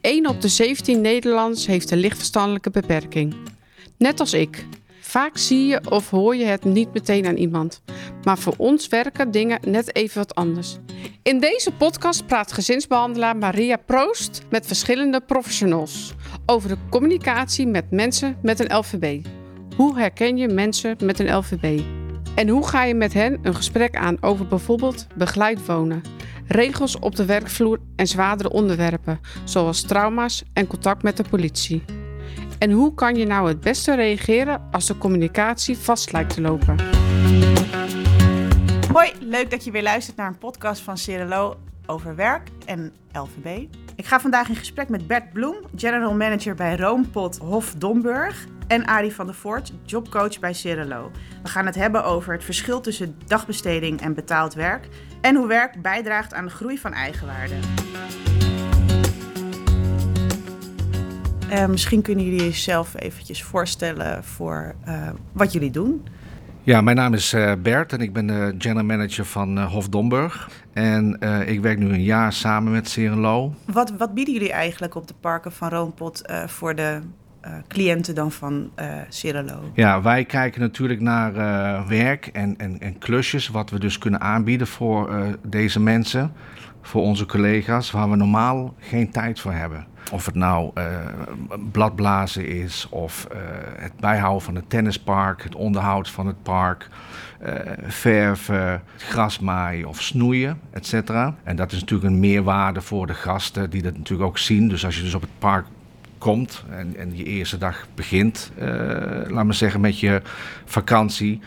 Een op de 17 Nederlanders heeft een lichtverstandelijke beperking. Net als ik. Vaak zie je of hoor je het niet meteen aan iemand. Maar voor ons werken dingen net even wat anders. In deze podcast praat gezinsbehandelaar Maria Proost met verschillende professionals over de communicatie met mensen met een LVB. Hoe herken je mensen met een LVB? En hoe ga je met hen een gesprek aan over bijvoorbeeld begeleid wonen, regels op de werkvloer en zwaardere onderwerpen, zoals trauma's en contact met de politie? En hoe kan je nou het beste reageren als de communicatie vast lijkt te lopen? Hoi, leuk dat je weer luistert naar een podcast van Cirelo over werk en LVB. Ik ga vandaag in gesprek met Bert Bloem, General Manager bij Roompot Hof Domburg. En Arie van der Voort, jobcoach bij Cirelo. We gaan het hebben over het verschil tussen dagbesteding en betaald werk. En hoe werk bijdraagt aan de groei van eigenwaarde. Uh, misschien kunnen jullie jezelf eventjes voorstellen voor uh, wat jullie doen. Ja, mijn naam is uh, Bert en ik ben de general manager van Hof Domburg. En uh, ik werk nu een jaar samen met Serenlo. Wat, wat bieden jullie eigenlijk op de parken van Roompot voor de cliënten dan van Serenlo? Ja, wij kijken natuurlijk naar werk en, en, en klusjes, wat we dus kunnen aanbieden voor deze mensen, voor onze collega's, waar we normaal geen tijd voor hebben. Of het nou uh, bladblazen is, of uh, het bijhouden van het tennispark, het onderhoud van het park, uh, verven, grasmaaien of snoeien, et cetera. En dat is natuurlijk een meerwaarde voor de gasten die dat natuurlijk ook zien. Dus als je dus op het park komt en, en je eerste dag begint, laat maar zeggen, met je vakantie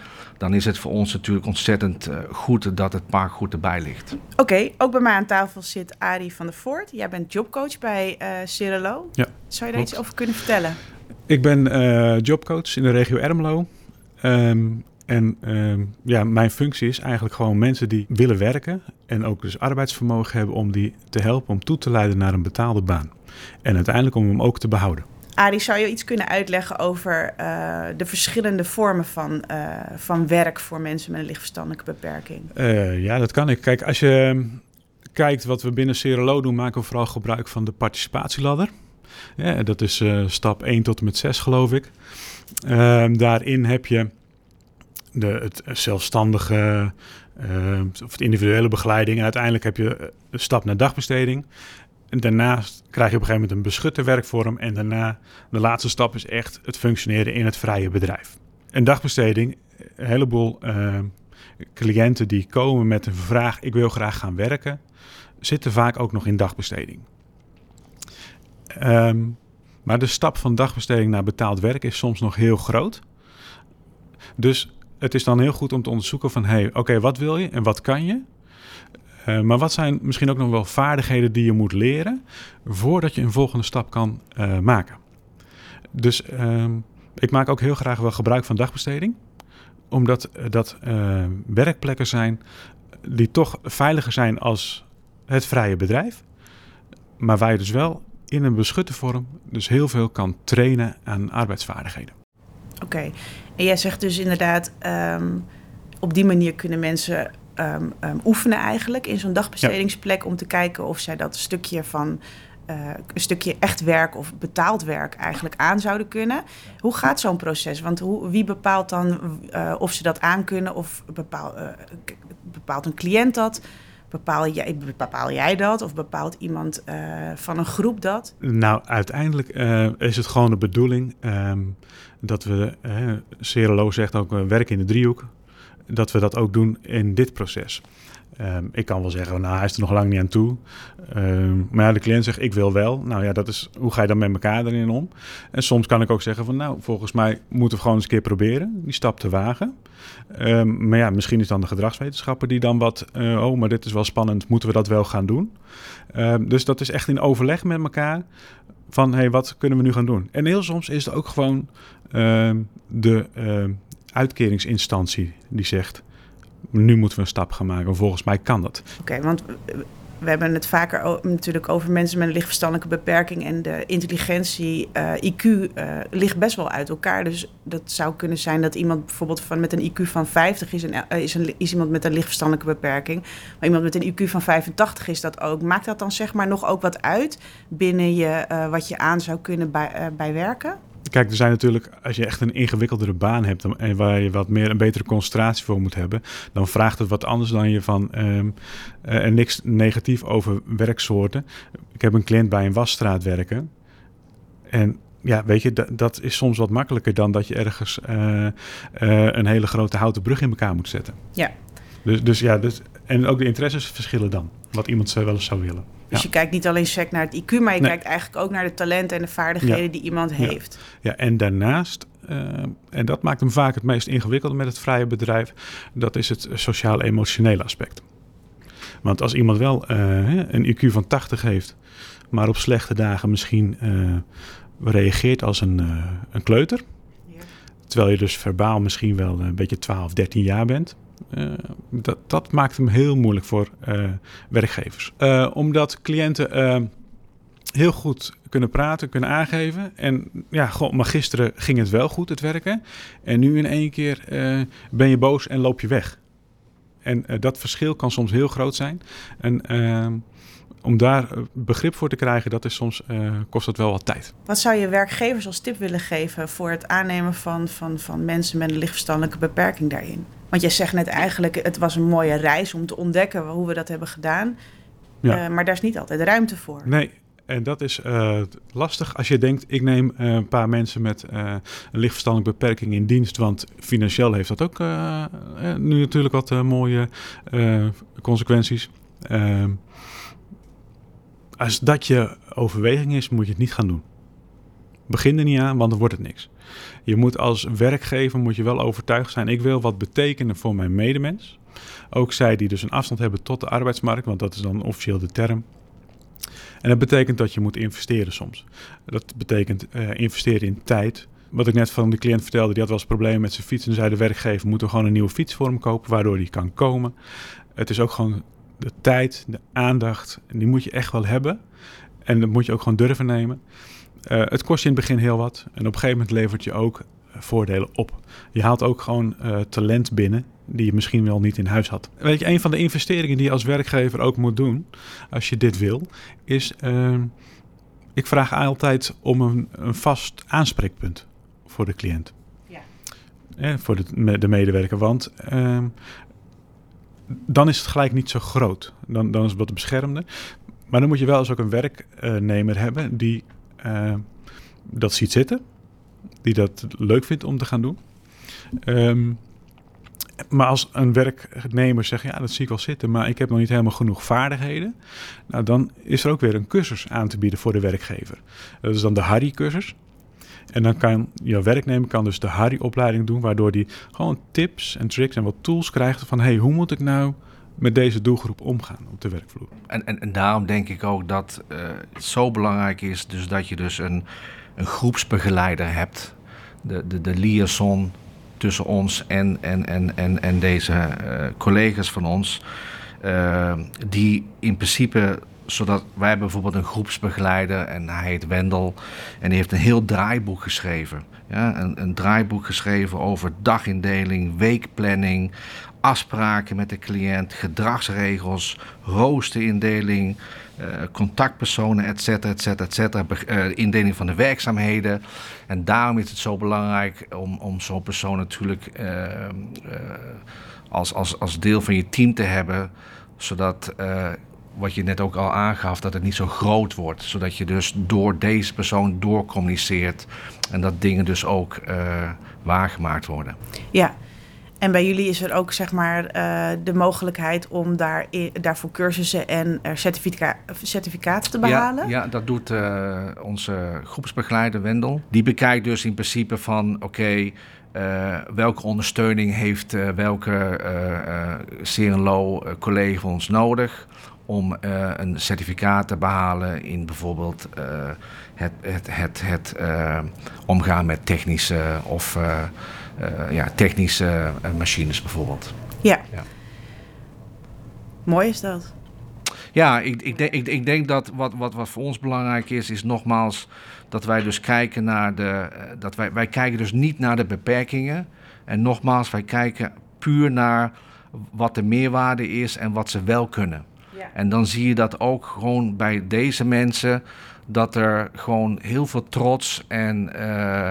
dan is het voor ons natuurlijk ontzettend uh, goed dat het park goed erbij ligt. Oké, okay, ook bij mij aan tafel zit Arie van der Voort. Jij bent jobcoach bij uh, Cirelo. Ja, Zou je daar iets over kunnen vertellen? Ik ben uh, jobcoach in de regio Ermelo. Um, en um, ja, mijn functie is eigenlijk gewoon mensen die willen werken en ook dus arbeidsvermogen hebben om die te helpen om toe te leiden naar een betaalde baan. En uiteindelijk om hem ook te behouden. Arie, zou je iets kunnen uitleggen over uh, de verschillende vormen van, uh, van werk voor mensen met een lichtverstandelijke beperking? Uh, ja, dat kan ik. Kijk, als je kijkt wat we binnen Cerelo doen, maken we vooral gebruik van de participatieladder. Ja, dat is stap 1 tot en met 6, geloof ik. daarin heb je de, het zelfstandige of het individuele begeleiding. En uiteindelijk heb je een stap naar dagbesteding. En daarnaast krijg je op een gegeven moment een beschutte werkvorm. En daarna, de laatste stap is echt het functioneren in het vrije bedrijf. Een dagbesteding, een heleboel uh, cliënten die komen met een vraag: ik wil graag gaan werken, zitten vaak ook nog in dagbesteding. Um, maar de stap van dagbesteding naar betaald werk is soms nog heel groot. Dus het is dan heel goed om te onderzoeken van, hey, oké, wat wil je en wat kan je? Uh, maar wat zijn misschien ook nog wel vaardigheden die je moet leren voordat je een volgende stap kan uh, maken? Dus uh, ik maak ook heel graag wel gebruik van dagbesteding, omdat dat werkplekken zijn die toch veiliger zijn als het vrije bedrijf, maar waar je dus wel in een beschutte vorm dus heel veel kan trainen aan arbeidsvaardigheden. Oké, en jij zegt dus inderdaad, um, op die manier kunnen mensen um, um, oefenen eigenlijk in zo'n dagbestedingsplek om te kijken of zij dat stukje van uh, een stukje echt werk of betaald werk eigenlijk aan zouden kunnen. Hoe gaat zo'n proces? Want hoe, wie bepaalt dan uh, of ze dat aan kunnen of bepaal, uh, bepaalt een cliënt dat? Bepaal jij, bepaal jij dat of bepaalt iemand van een groep dat? Nou, uiteindelijk is het gewoon de bedoeling dat we, uh, Cerelo zegt ook, werken in de driehoek dat we dat ook doen in dit proces. Um, ik kan wel zeggen, nou, hij is er nog lang niet aan toe. Um, maar de cliënt zegt, ik wil wel. Nou ja, dat is, hoe ga je dan met elkaar erin om? En soms kan ik ook zeggen van, nou, volgens mij moeten we gewoon eens een keer proberen die stap te wagen. Um, maar ja, misschien is dan de gedragswetenschapper die dan wat, uh, oh, maar dit is wel spannend, moeten we dat wel gaan doen? dus dat is echt in overleg met elkaar van, hey, wat kunnen we nu gaan doen? En heel soms is het ook gewoon de uitkeringsinstantie die zegt: nu moeten we een stap gaan maken. Volgens mij kan dat. Oké, want we hebben het vaker natuurlijk over mensen met een lichtverstandelijke beperking en de intelligentie, eh, IQ, uh, ligt best wel uit elkaar. Dus dat zou kunnen zijn dat iemand bijvoorbeeld van, met een IQ van 50 is, en, is, een, is iemand met een lichtverstandelijke beperking, maar iemand met een IQ van 85 is dat ook. Maakt dat dan zeg maar nog ook wat uit binnen je, wat je aan zou kunnen bij, bij werken? Kijk, er zijn natuurlijk, als je echt een ingewikkeldere baan hebt en waar je wat meer een betere concentratie voor moet hebben, dan vraagt het wat anders dan je van um, en niks negatief over werksoorten. Ik heb een cliënt bij een wasstraat werken. En ja, weet je, dat, dat is soms wat makkelijker dan dat je ergens uh, uh, een hele grote houten brug in elkaar moet zetten. Ja. Dus, dus ja, dus, en ook de interesses verschillen dan, wat iemand wel eens zou willen. Dus je kijkt niet alleen sec naar het IQ, maar je kijkt eigenlijk ook naar de talenten en de vaardigheden die iemand heeft. Ja, en daarnaast, uh, en dat maakt hem vaak het meest ingewikkelde met het vrije bedrijf, dat is het sociaal-emotionele aspect. Want als iemand wel uh, een IQ van 80 heeft, maar op slechte dagen misschien uh, reageert als een, een kleuter, terwijl je dus verbaal misschien wel een beetje 12, 13 jaar bent, dat, dat, maakt hem heel moeilijk voor uh, werkgevers. Uh, omdat cliënten heel goed kunnen praten, kunnen aangeven. En ja, goh, maar gisteren ging het wel goed, het werken. En nu in één keer ben je boos en loop je weg. En dat verschil kan soms heel groot zijn. En om daar begrip voor te krijgen, dat is soms, uh, kost dat wel wat tijd. Wat zou je werkgevers als tip willen geven voor het aannemen van, van, van mensen met een lichtverstandelijke beperking daarin? Want jij zegt net eigenlijk, het was een mooie reis om te ontdekken hoe we dat hebben gedaan. Ja. Uh, maar daar is niet altijd ruimte voor. Nee, en dat is uh, lastig als je denkt, ik neem uh, een paar mensen met uh, een lichtverstandelijke beperking in dienst. Want financieel heeft dat ook nu natuurlijk wat mooie consequenties. Als dat je overweging is, moet je het niet gaan doen. Begin er niet aan, want dan wordt het niks. Je moet als werkgever moet je wel overtuigd zijn. Ik wil wat betekenen voor mijn medemens. Ook zij die dus een afstand hebben tot de arbeidsmarkt, want dat is dan officieel de term. En dat betekent dat je moet investeren soms. Dat betekent uh, investeren in tijd. Wat ik net van de cliënt vertelde, die had wel eens problemen met zijn fiets. En zei de werkgever, moeten we gewoon een nieuwe fiets voor hem kopen, waardoor hij kan komen. Het is ook gewoon de tijd, de aandacht, die moet je echt wel hebben. En dat moet je ook gewoon durven nemen. Uh, het kost je in het begin heel wat. En op een gegeven moment levert je ook eh, voordelen op. Je haalt ook gewoon uh, talent binnen die je misschien wel niet in huis had. Weet je, een van de investeringen die je als werkgever ook moet doen, als je dit wil, is... Uh, ik vraag altijd om een, een, vast aanspreekpunt voor de cliënt. Ja. Eh, voor de, de medewerker, want ehm, dan is het gelijk niet zo groot. Dan, dan is het wat beschermder. Maar dan moet je wel eens ook een werknemer hebben die uh, dat ziet zitten. Die dat leuk vindt om te gaan doen. Um, maar als een werknemer zegt, ja, dat zie ik wel zitten, maar ik heb nog niet helemaal genoeg vaardigheden. Nou, dan is er ook weer een cursus aan te bieden voor de werkgever. Dat is dan de Harry-cursus. En dan kan jouw werknemer kan dus de Harry-opleiding doen, waardoor die gewoon tips en tricks en wat tools krijgt van, hey, hoe moet ik nou met deze doelgroep omgaan op de werkvloer. En, en, en daarom denk ik ook dat het zo belangrijk is dus dat je dus een, een groepsbegeleider hebt. De, de, de liaison tussen ons en, en, en, en, en deze uh, collega's van ons. Uh, die in principe zodat wij hebben bijvoorbeeld een groepsbegeleider en hij heet Wendel. En die heeft een heel draaiboek geschreven. Ja, een, een draaiboek geschreven over dagindeling, weekplanning, afspraken met de cliënt, gedragsregels, roosterindeling, uh, contactpersonen, et cetera, et uh, indeling van de werkzaamheden. En daarom is het zo belangrijk om, om zo'n persoon natuurlijk uh, als, als, als deel van je team te hebben, zodat wat je net ook al aangaf, dat het niet zo groot wordt. Zodat je dus door deze persoon doorcommuniceert en dat dingen dus ook waargemaakt worden. Ja, en bij jullie is er ook zeg maar uh, de mogelijkheid om daar, daarvoor cursussen en uh, certifica certificaten te behalen? Ja, ja dat doet uh, onze groepsbegeleider Wendel. Die bekijkt dus in principe van oké, okay, welke ondersteuning heeft welke CNLO collega ons nodig om een certificaat te behalen in bijvoorbeeld het, het, het, het omgaan met technische of ja, technische machines bijvoorbeeld. Ja. ja. Mooi is dat. Ja, ik, ik, denk, ik, ik denk dat wat, wat, wat voor ons belangrijk is, is nogmaals dat wij dus kijken naar de. eh, Dat wij, wij kijken dus niet naar de beperkingen. En nogmaals, wij kijken puur naar wat de meerwaarde is en wat ze wel kunnen. En dan zie je dat ook gewoon bij deze mensen, dat er gewoon heel veel trots en, eh,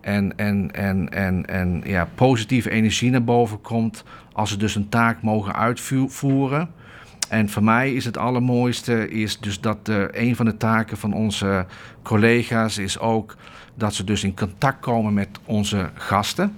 en, en, en, en, en ja, positieve energie naar boven komt als ze dus een taak mogen uitvoeren. En voor mij is het allermooiste is dus dat eh, een van de taken van onze collega's is ook dat ze dus in contact komen met onze gasten.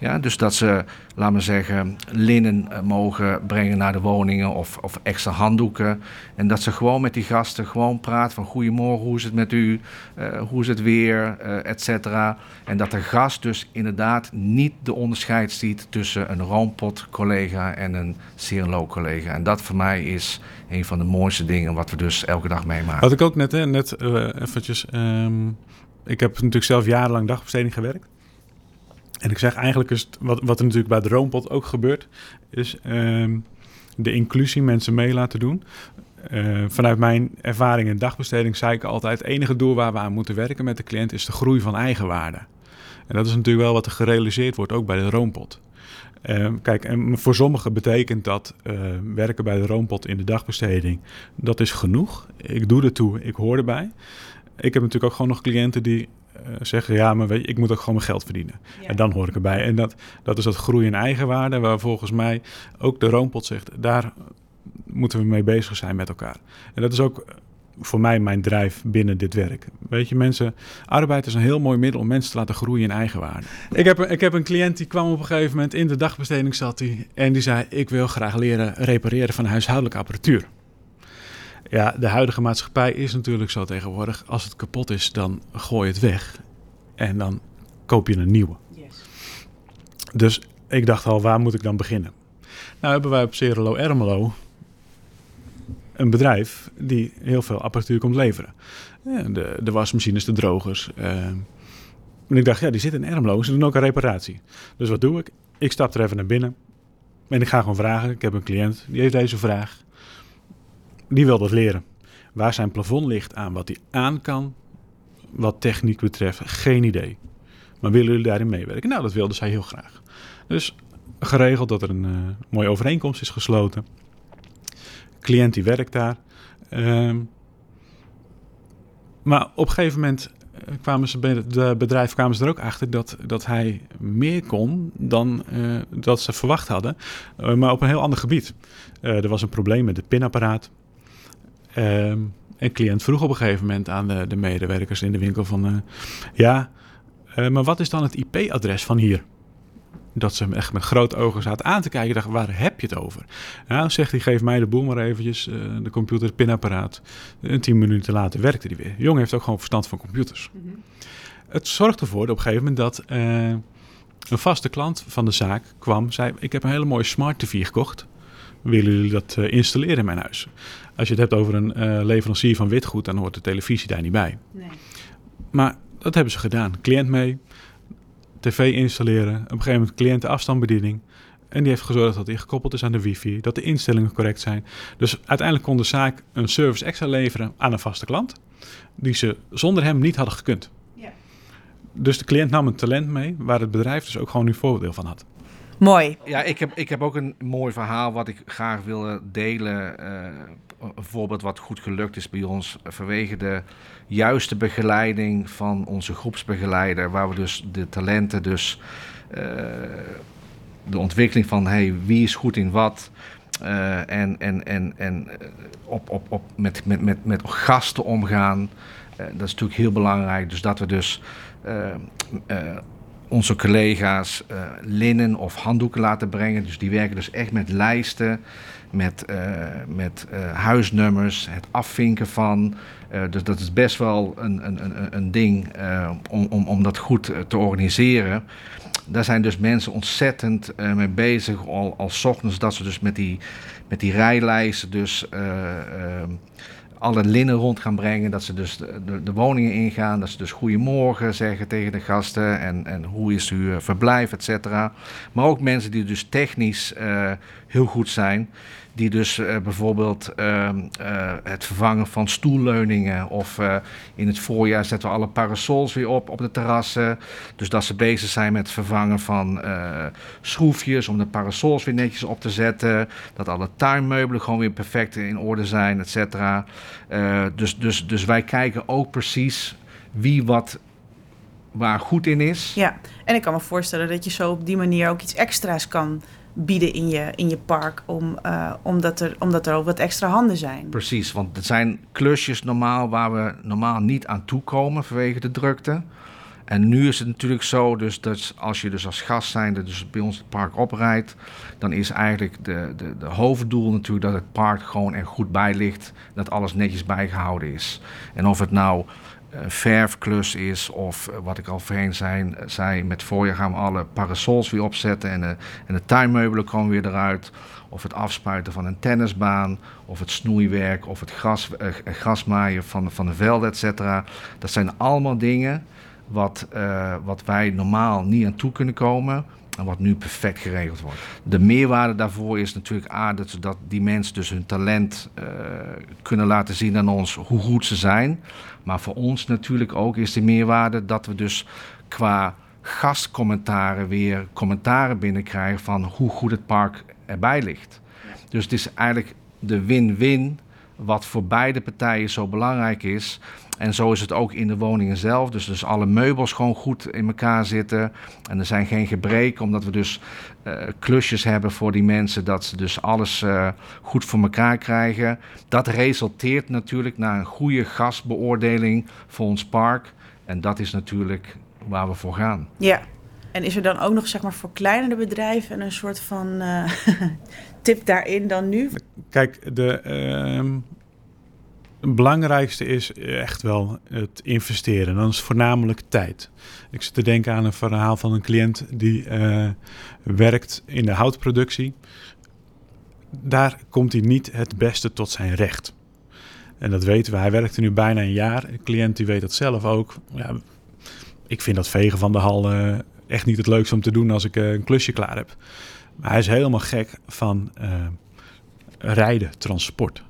Ja, dus dat ze, laten we zeggen, linnen eh, mogen brengen naar de woningen of, of extra handdoeken. En dat ze gewoon met die gasten gewoon praten van goedemorgen, hoe is het met u, Eh, hoe is het weer, eh et cetera. En dat de gast dus inderdaad niet de onderscheid ziet tussen een roompot collega en een CNLO collega. En dat voor mij is een van de mooiste dingen wat we dus elke dag meemaken. Had ik ook net, hè, net eventjes. ehm, ik heb natuurlijk zelf jarenlang dagbesteding gewerkt. En ik zeg eigenlijk is wat, wat er natuurlijk bij de Roompot ook gebeurt, is ehm, de inclusie mensen mee laten doen. Eh, vanuit mijn ervaring in dagbesteding zei ik altijd: het enige doel waar we aan moeten werken met de cliënt is de groei van eigenwaarde. En dat is natuurlijk wel wat er gerealiseerd wordt, ook bij de Roompot. Ehm, kijk, en voor sommigen betekent dat eh, werken bij de Roompot in de dagbesteding, dat is genoeg. Ik doe er toe, ik hoor erbij. Ik heb natuurlijk ook gewoon nog cliënten die eh, zeggen, ja, maar weet je, ik moet ook gewoon mijn geld verdienen. Ja. En dan hoor ik erbij. En dat, dat is dat groei in eigenwaarde, waar volgens mij ook de Roompot zegt, daar moeten we mee bezig zijn met elkaar. En dat is ook eh, voor mij mijn drijf binnen dit werk. Weet je, mensen, arbeid is een heel mooi middel om mensen te laten groeien in eigenwaarde. Ik heb, ik heb een cliënt die kwam op een gegeven moment in de dagbesteding zat hij en die zei: Ik wil graag leren repareren van huishoudelijke apparatuur. Ja, de huidige maatschappij is natuurlijk zo tegenwoordig. Als het kapot is, dan gooi je het weg. En dan koop je een nieuwe. Yes. Dus ik dacht al, waar moet ik dan beginnen? Nou hebben wij op Cerelo Ermelo een bedrijf die heel veel apparatuur komt leveren. De, de wasmachines, de drogers. eh. en ik dacht, ja, die zitten in Ermelo, ze doen ook een reparatie. Dus wat doe ik? Ik stap er even naar binnen en ik ga gewoon vragen. Ik heb een cliënt, die heeft deze vraag. Die wil dat leren. Waar zijn plafond ligt aan wat hij aan kan, wat techniek betreft, geen idee. Maar willen jullie daarin meewerken? Nou, dat wilde zij heel graag. Dus geregeld dat er een eh, mooie overeenkomst is gesloten. Cliënt die werkt daar. Ehm, maar op een gegeven moment eh, kwamen ze bij het bedrijf kwamen ze er ook achter dat, dat hij meer kon dan eh, dat ze verwacht hadden, maar op een heel ander gebied. Er was een probleem met het pinapparaat. Ehm een cliënt vroeg op een gegeven moment aan de, de medewerkers in de winkel van... eh, ja, eh, maar wat is dan het IP-adres van hier? Dat ze hem echt met grote ogen zaten aan te kijken. Ik dacht, waar heb je het over? Nou, zegt hij, geef mij de boel maar eventjes. eh, de computer, het pinapparaat. En tien minuten later werkte hij weer. De jongen heeft ook gewoon verstand van computers. Het zorgt ervoor dat op een gegeven moment dat een vaste klant van de zaak kwam. Zei, ik heb een hele mooie smart TV gekocht. Willen jullie dat installeren in mijn huis? Als je het hebt over een eh, leverancier van witgoed, dan hoort de televisie daar niet bij. Nee. Maar dat hebben ze gedaan. Cliënt mee, tv installeren, op een gegeven moment cliëntenafstandsbediening. En die heeft gezorgd dat hij gekoppeld is aan de wifi, dat de instellingen correct zijn. Dus uiteindelijk kon de zaak een service extra leveren aan een vaste klant, die ze zonder hem niet hadden gekund. Ja. Dus de cliënt nam een talent mee, waar het bedrijf dus ook gewoon nu voordeel van had. Mooi. Ja, ik heb, ik heb ook een mooi verhaal wat ik graag wil delen. eh, een voorbeeld wat goed gelukt is bij ons vanwege de juiste begeleiding van onze groepsbegeleider, waar we dus de talenten, dus eh, de ontwikkeling van hey, wie is goed in wat. eh, en en, en, en op, op, op, met, met, met, met gasten omgaan. Dat is natuurlijk heel belangrijk. Dus dat we dus onze collega's eh, linnen of handdoeken laten brengen. Dus die werken dus echt met lijsten, met, eh, met eh, huisnummers, het afvinken van. Dus dat is best wel een, een, een, ding om, om, om dat goed te organiseren. Daar zijn dus mensen ontzettend mee bezig, al, al ochtends dat ze dus met die, met die rijlijsten dus alle linnen rond gaan brengen. Dat ze dus de, de, de woningen ingaan, dat ze dus goedemorgen zeggen tegen de gasten en, en hoe is uw verblijf, et cetera. Maar ook mensen die dus technisch eh, heel goed zijn, die dus eh, bijvoorbeeld ehm, eh, het vervangen van stoelleuningen of eh, in het voorjaar zetten we alle parasols weer op op de terrassen. Dus dat ze bezig zijn met het vervangen van schroefjes om de parasols weer netjes op te zetten. Dat alle tuinmeubelen gewoon weer perfect in orde zijn, et cetera. dus, dus, dus wij kijken ook precies wie wat waar goed in is. Ja, en ik kan me voorstellen dat je zo op die manier ook iets extra's kan bieden in je, in je park, om, uh, omdat, er, omdat er ook wat extra handen zijn. Precies, want het zijn klusjes normaal waar we normaal niet aan toekomen vanwege de drukte. En nu is het natuurlijk zo, dus dat als je dus als gast zijnde dus bij ons het park oprijdt, dan is eigenlijk de, de, de hoofddoel natuurlijk dat het park gewoon er goed bij ligt, dat alles netjes bijgehouden is. En of het nou verfklus is of eh, wat ik al voorheen zei, zei met voorjaar gaan we alle parasols weer opzetten en de, en de tuinmeubelen komen weer eruit. Of het afspuiten van een tennisbaan, of het snoeiwerk, of het gras, eh, grasmaaien van, van de velden, et cetera. Dat zijn allemaal dingen wat, uh, wat wij normaal niet aan toe kunnen komen. En wat nu perfect geregeld wordt. De meerwaarde daarvoor is natuurlijk A, dat, dat die mensen dus hun talent uh, kunnen laten zien aan ons hoe goed ze zijn. Maar voor ons natuurlijk ook is de meerwaarde dat we dus qua gastcommentaren weer commentaren binnenkrijgen van hoe goed het park erbij ligt. Dus het is eigenlijk de win-win wat voor beide partijen zo belangrijk is. En zo is het ook in de woningen zelf. Dus, dus alle meubels gewoon goed in elkaar zitten. En er zijn geen gebreken, omdat we dus uh, klusjes hebben voor die mensen. Dat ze dus alles uh, goed voor elkaar krijgen. Dat resulteert natuurlijk naar een goede gasbeoordeling voor ons park. En dat is natuurlijk waar we voor gaan. Ja. En is er dan ook nog zeg maar voor kleinere bedrijven een soort van uh, tip daarin dan nu? Kijk, de, het belangrijkste is echt wel het investeren. Dan is voornamelijk tijd. Ik zit te denken aan een verhaal van een cliënt die uh, werkt in de houtproductie. Daar komt hij niet het beste tot zijn recht. En dat weten we. Hij werkt er nu bijna een jaar. De cliënt die weet dat zelf ook. Ja, ik vind dat vegen van de hal uh, echt niet het leukste om te doen als ik uh, een klusje klaar heb. Maar hij is helemaal gek van rijden, transport.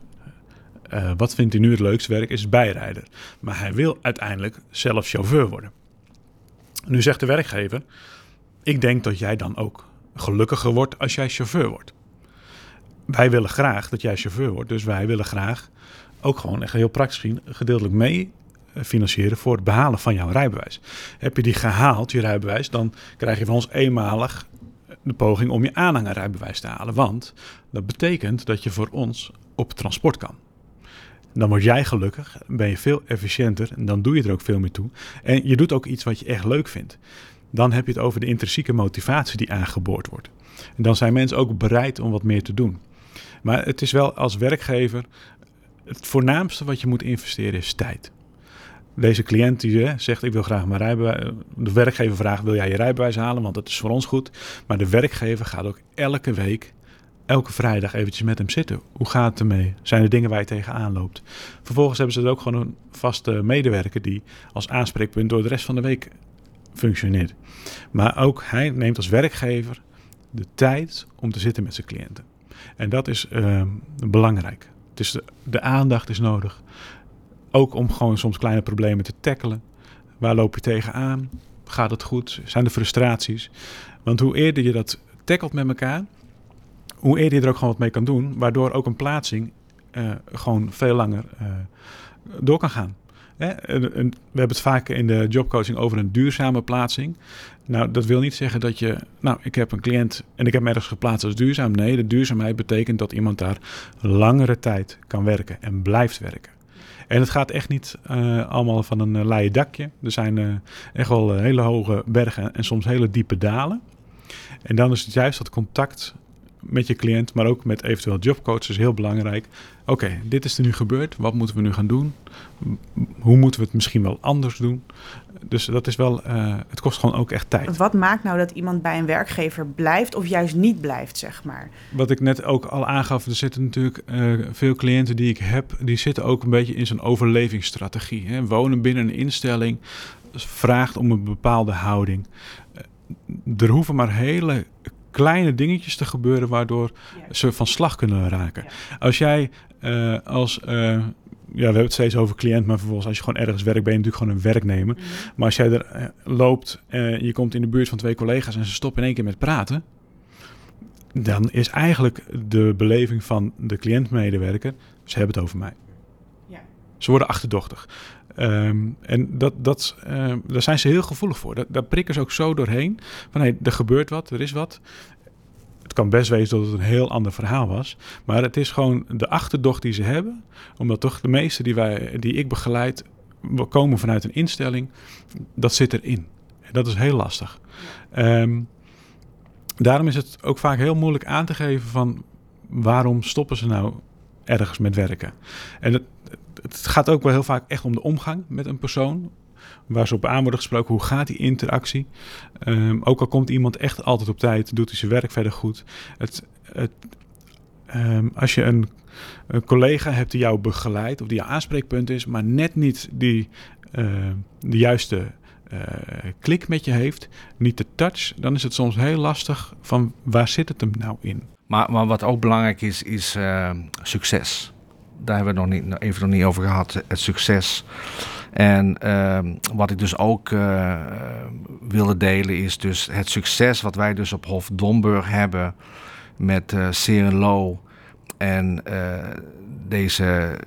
Uh, wat vindt hij nu het leukste werk? Is bijrijder. Maar hij wil uiteindelijk zelf chauffeur worden. Nu zegt de werkgever: Ik denk dat jij dan ook gelukkiger wordt als jij chauffeur wordt. Wij willen graag dat jij chauffeur wordt. Dus wij willen graag ook gewoon echt heel praktisch gedeeltelijk mee eh, financieren voor het behalen van jouw rijbewijs. Heb je die gehaald, je rijbewijs, dan krijg je van ons eenmalig de poging om je aanhangerrijbewijs te halen. Want dat betekent dat je voor ons op transport kan. Dan word jij gelukkig, ben je veel efficiënter en dan doe je er ook veel meer toe. En je doet ook iets wat je echt leuk vindt. Dan heb je het over de intrinsieke motivatie die aangeboord wordt. En dan zijn mensen ook bereid om wat meer te doen. Maar het is wel als werkgever, het voornaamste wat je moet investeren is tijd. Deze cliënt die hè, zegt ik wil graag mijn rijbewijs. De werkgever vraagt wil jij je rijbewijs halen, want dat is voor ons goed. Maar de werkgever gaat ook elke week elke vrijdag eventjes met hem zitten. Hoe gaat het ermee? Zijn er dingen waar je tegenaan loopt? Vervolgens hebben ze er ook gewoon een vaste medewerker die als aanspreekpunt door de rest van de week functioneert. Maar ook hij neemt als werkgever de tijd om te zitten met zijn cliënten. En dat is uh, belangrijk. Dus de, de aandacht is nodig. Ook om gewoon soms kleine problemen te tackelen. Waar loop je tegenaan? Gaat het goed? Zijn er frustraties? Want hoe eerder je dat tackelt met elkaar, hoe eerder je er ook gewoon wat mee kan doen, waardoor ook een plaatsing uh, gewoon veel langer uh, door kan gaan. Hè? We hebben het vaak in de jobcoaching over een duurzame plaatsing. Nou, dat wil niet zeggen dat je, nou, ik heb een cliënt en ik heb hem ergens geplaatst als duurzaam. Nee, de duurzaamheid betekent dat iemand daar langere tijd kan werken en blijft werken. En het gaat echt niet uh, allemaal van een uh, leien dakje. Er zijn uh, echt wel hele hoge bergen en soms hele diepe dalen. En dan is het juist dat contact met je cliënt, maar ook met eventueel jobcoaches heel belangrijk. Oké, dit is er nu gebeurd. Wat moeten we nu gaan doen? Hoe moeten we het misschien wel anders doen? Dus dat is wel, uh, het kost gewoon ook echt tijd. Wat maakt nou dat iemand bij een werkgever blijft of juist niet blijft, zeg maar? Wat ik net ook al aangaf, er zitten natuurlijk uh, veel cliënten die ik heb, die zitten ook een beetje in zo'n overlevingsstrategie. Hè? Wonen binnen een instelling vraagt om een bepaalde houding. Uh, er hoeven maar hele kleine dingetjes te gebeuren waardoor ze van slag kunnen raken. Als jij uh, als ja, we hebben het steeds over cliënt, maar vervolgens als je gewoon ergens werkt, ben je natuurlijk gewoon een werknemer. Mhm. Maar als jij er uh, loopt, uh, je komt in de buurt van twee collega's en ze stoppen in één keer met praten, dan is eigenlijk de beleving van de cliëntmedewerker, ze hebben het over mij. Ze worden achterdochtig. Um, en dat, dat, uh, daar zijn ze heel gevoelig voor. Dat, daar prikken ze ook zo doorheen. Van hey, er gebeurt wat, er is wat. Het kan best wezen dat het een heel ander verhaal was. Maar het is gewoon de achterdocht die ze hebben. Omdat toch de meeste die, wij, die ik begeleid komen vanuit een instelling. Dat zit erin. Dat is heel lastig. Um, daarom is het ook vaak heel moeilijk aan te geven van waarom stoppen ze nou ergens met werken. En het, het gaat ook wel heel vaak echt om de omgang met een persoon. Waar ze op aan worden gesproken, hoe gaat die interactie? Um, ook al komt iemand echt altijd op tijd, doet hij zijn werk verder goed. Het, het, um, als je een, een, collega hebt die jou begeleidt of die jouw aanspreekpunt is, maar net niet die, uh, de juiste uh, klik met je heeft, niet de touch, dan is het soms heel lastig van waar zit het hem nou in? Maar, maar wat ook belangrijk is, is uh, succes. Daar hebben we het nog niet, even nog niet over gehad, het succes. En uh, wat ik dus ook uh, wilde delen is dus het succes wat wij dus op Hof Domburg hebben met uh, Serenlo en deze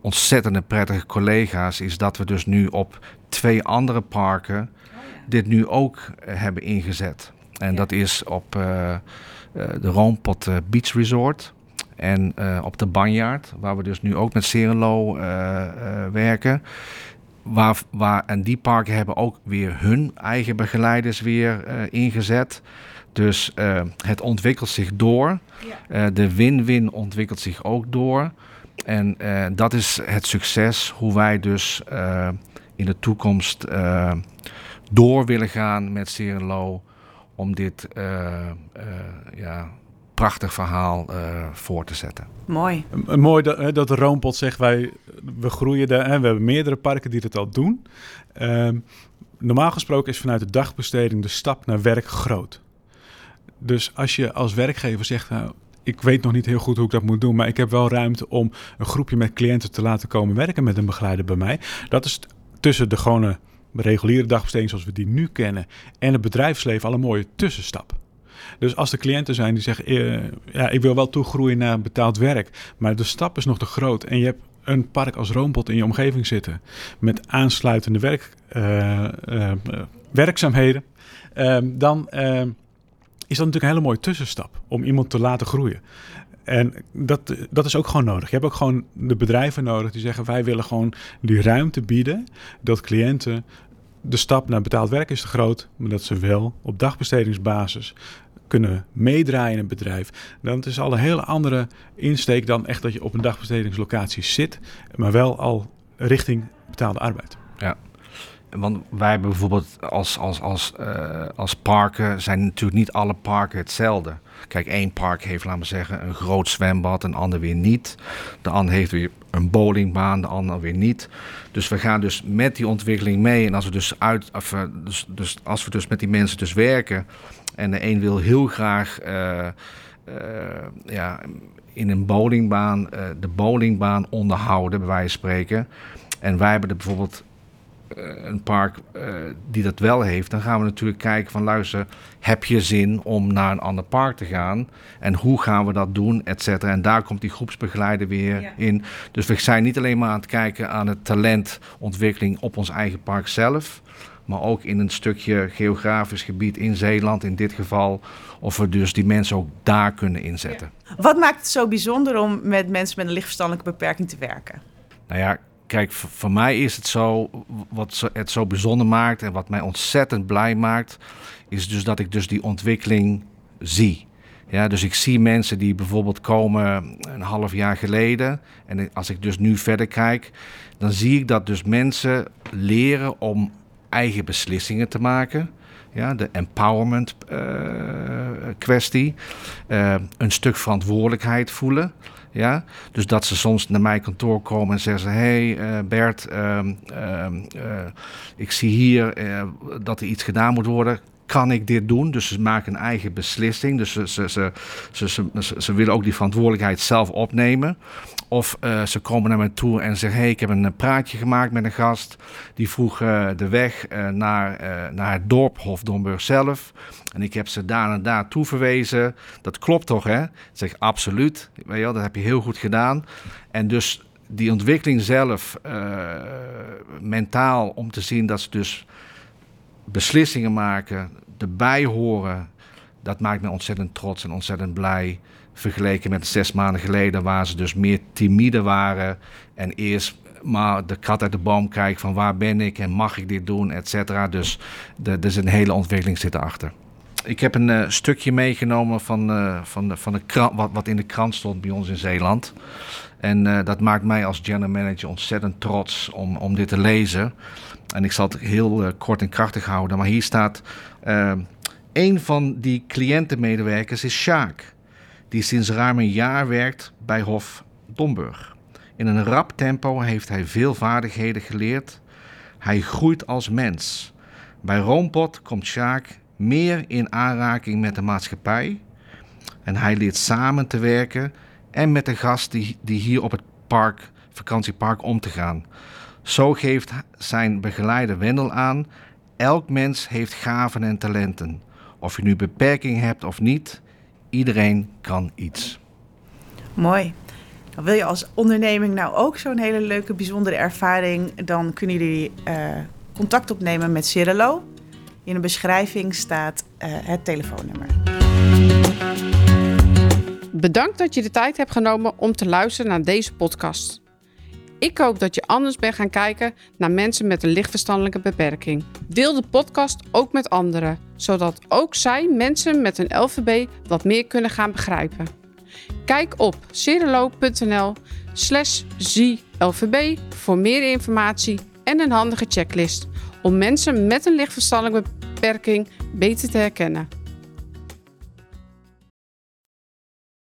ontzettende prettige collega's is dat we dus nu op twee andere parken dit nu ook hebben ingezet. En dat is op de Roompot Beach Resort en uh, op de Banjaard, waar we dus nu ook met Serenlo werken. Waar, waar, en die parken hebben ook weer hun eigen begeleiders weer ingezet. Dus het ontwikkelt zich door. Ja. de win-win ontwikkelt zich ook door. En dat is het succes hoe wij dus in de toekomst door willen gaan met Serenlo om dit uh, uh, ja, prachtig verhaal voor te zetten. Mooi. mooi dat, dat de Roompot zegt, wij, we groeien daar en we hebben meerdere parken die dat al doen. Ehm, normaal gesproken is vanuit de dagbesteding de stap naar werk groot. Dus als je als werkgever zegt, nou, ik weet nog niet heel goed hoe ik dat moet doen, maar ik heb wel ruimte om een groepje met cliënten te laten komen werken met een begeleider bij mij. Dat is tussen de gewone reguliere dagbesteding zoals we die nu kennen en het bedrijfsleven al een mooie tussenstap. Dus als er cliënten zijn die zeggen, eh, ja, ik wil wel toegroeien naar betaald werk, maar de stap is nog te groot en je hebt een park als Roompot in je omgeving zitten met aansluitende werk, uh, uh, werkzaamheden, ehm, dan ehm, is dat natuurlijk een hele mooie tussenstap om iemand te laten groeien. En dat, dat is ook gewoon nodig. Je hebt ook gewoon de bedrijven nodig die zeggen: wij willen gewoon die ruimte bieden dat cliënten de stap naar betaald werk is te groot, maar dat ze wel op dagbestedingsbasis kunnen meedraaien in een bedrijf. Dan is al een hele andere insteek dan echt dat je op een dagbestedingslocatie zit, maar wel al richting betaalde arbeid. Ja. Want wij hebben bijvoorbeeld als, als, als, uh, als parken, zijn natuurlijk niet alle parken hetzelfde. Kijk, één park heeft, laten we zeggen, een groot zwembad, een ander weer niet. De ander heeft weer een bowlingbaan, de ander weer niet. Dus we gaan dus met die ontwikkeling mee. En als we dus, uit, of, eh, dus, dus als we dus met die mensen dus werken. En de een wil heel graag uh, uh, ja, in een bowlingbaan de bowlingbaan onderhouden, bij wijze van spreken. En wij hebben er bijvoorbeeld eh, een park uh, die dat wel heeft, dan gaan we natuurlijk kijken van luister, heb je zin om naar een ander park te gaan? En hoe gaan we dat doen, et cetera. En daar komt die groepsbegeleider weer in. Dus we zijn niet alleen maar aan het kijken aan het talentontwikkeling op ons eigen park zelf, maar ook in een stukje geografisch gebied in Zeeland in dit geval, of we dus die mensen ook daar kunnen inzetten. Wat maakt het zo bijzonder om met mensen met een lichtverstandelijke beperking te werken? Nou ja, kijk, voor mij is het zo, wat het zo bijzonder maakt en wat mij ontzettend blij maakt, is dus dat ik dus die ontwikkeling zie. Ja, dus ik zie mensen die bijvoorbeeld komen een half jaar geleden. En als ik dus nu verder kijk, dan zie ik dat dus mensen leren om eigen beslissingen te maken. Ja, de empowerment uh, kwestie. Uh, een stuk verantwoordelijkheid voelen. Ja? Dus dat ze soms naar mijn kantoor komen en zeggen: Hé hey, uh, Bert, uh, uh, ik zie hier dat er iets gedaan moet worden. Kan ik dit doen? Dus ze maken een eigen beslissing. Dus ze, ze, ze, ze, ze, willen ook die verantwoordelijkheid zelf opnemen. Of uh, ze komen naar me toe en zeggen: hey, ik heb een praatje gemaakt met een gast. Die vroeg uh, de weg naar, naar het dorp Hofdomburg zelf. En ik heb ze daar en daar toe verwezen. Dat klopt toch, hè? Ik zeg absoluut. Weet je wel, dat heb je heel goed gedaan. En dus die ontwikkeling zelf, mentaal, om te zien dat ze dus beslissingen maken, erbij horen, dat maakt me ontzettend trots en ontzettend blij. Vergeleken met zes maanden geleden, waar ze dus meer timide waren. En eerst maar de kat uit de boom kijken van waar ben ik en mag ik dit doen, et cetera. Dus er is een hele ontwikkeling zit erachter. Ik heb een uh, stukje meegenomen van, uh, van, de, van de krant, wat, wat in de krant stond bij ons in Zeeland. En uh, dat maakt mij als general manager ontzettend trots om, om dit te lezen. En ik zal het heel kort en krachtig houden. Maar hier staat: een van die cliëntenmedewerkers is Sjaak die sinds ruim een jaar werkt bij Hof Domburg. In een rap tempo heeft hij veel vaardigheden geleerd. Hij groeit als mens. Bij Roompot komt Sjaak meer in aanraking met de maatschappij. En hij leert samen te werken en met de gast die, die hier op het park, vakantiepark om te gaan. Zo geeft zijn begeleider Wendel aan: elk mens heeft gaven en talenten. Of je nu beperking hebt of niet, Iedereen kan iets. Mooi. wil je als onderneming nou ook zo'n hele leuke, bijzondere ervaring, dan kunnen jullie uh, contact opnemen met Cirilo. In de beschrijving staat uh, het telefoonnummer. Bedankt dat je de tijd hebt genomen om te luisteren naar deze podcast. Ik hoop dat je anders bent gaan kijken naar mensen met een lichtverstandelijke beperking. Deel de podcast ook met anderen, zodat ook zij mensen met een LVB wat meer kunnen gaan begrijpen. Kijk op cerelo.nl slash ZLVB voor meer informatie en een handige checklist om mensen met een lichtverstandelijke beperking beter te herkennen.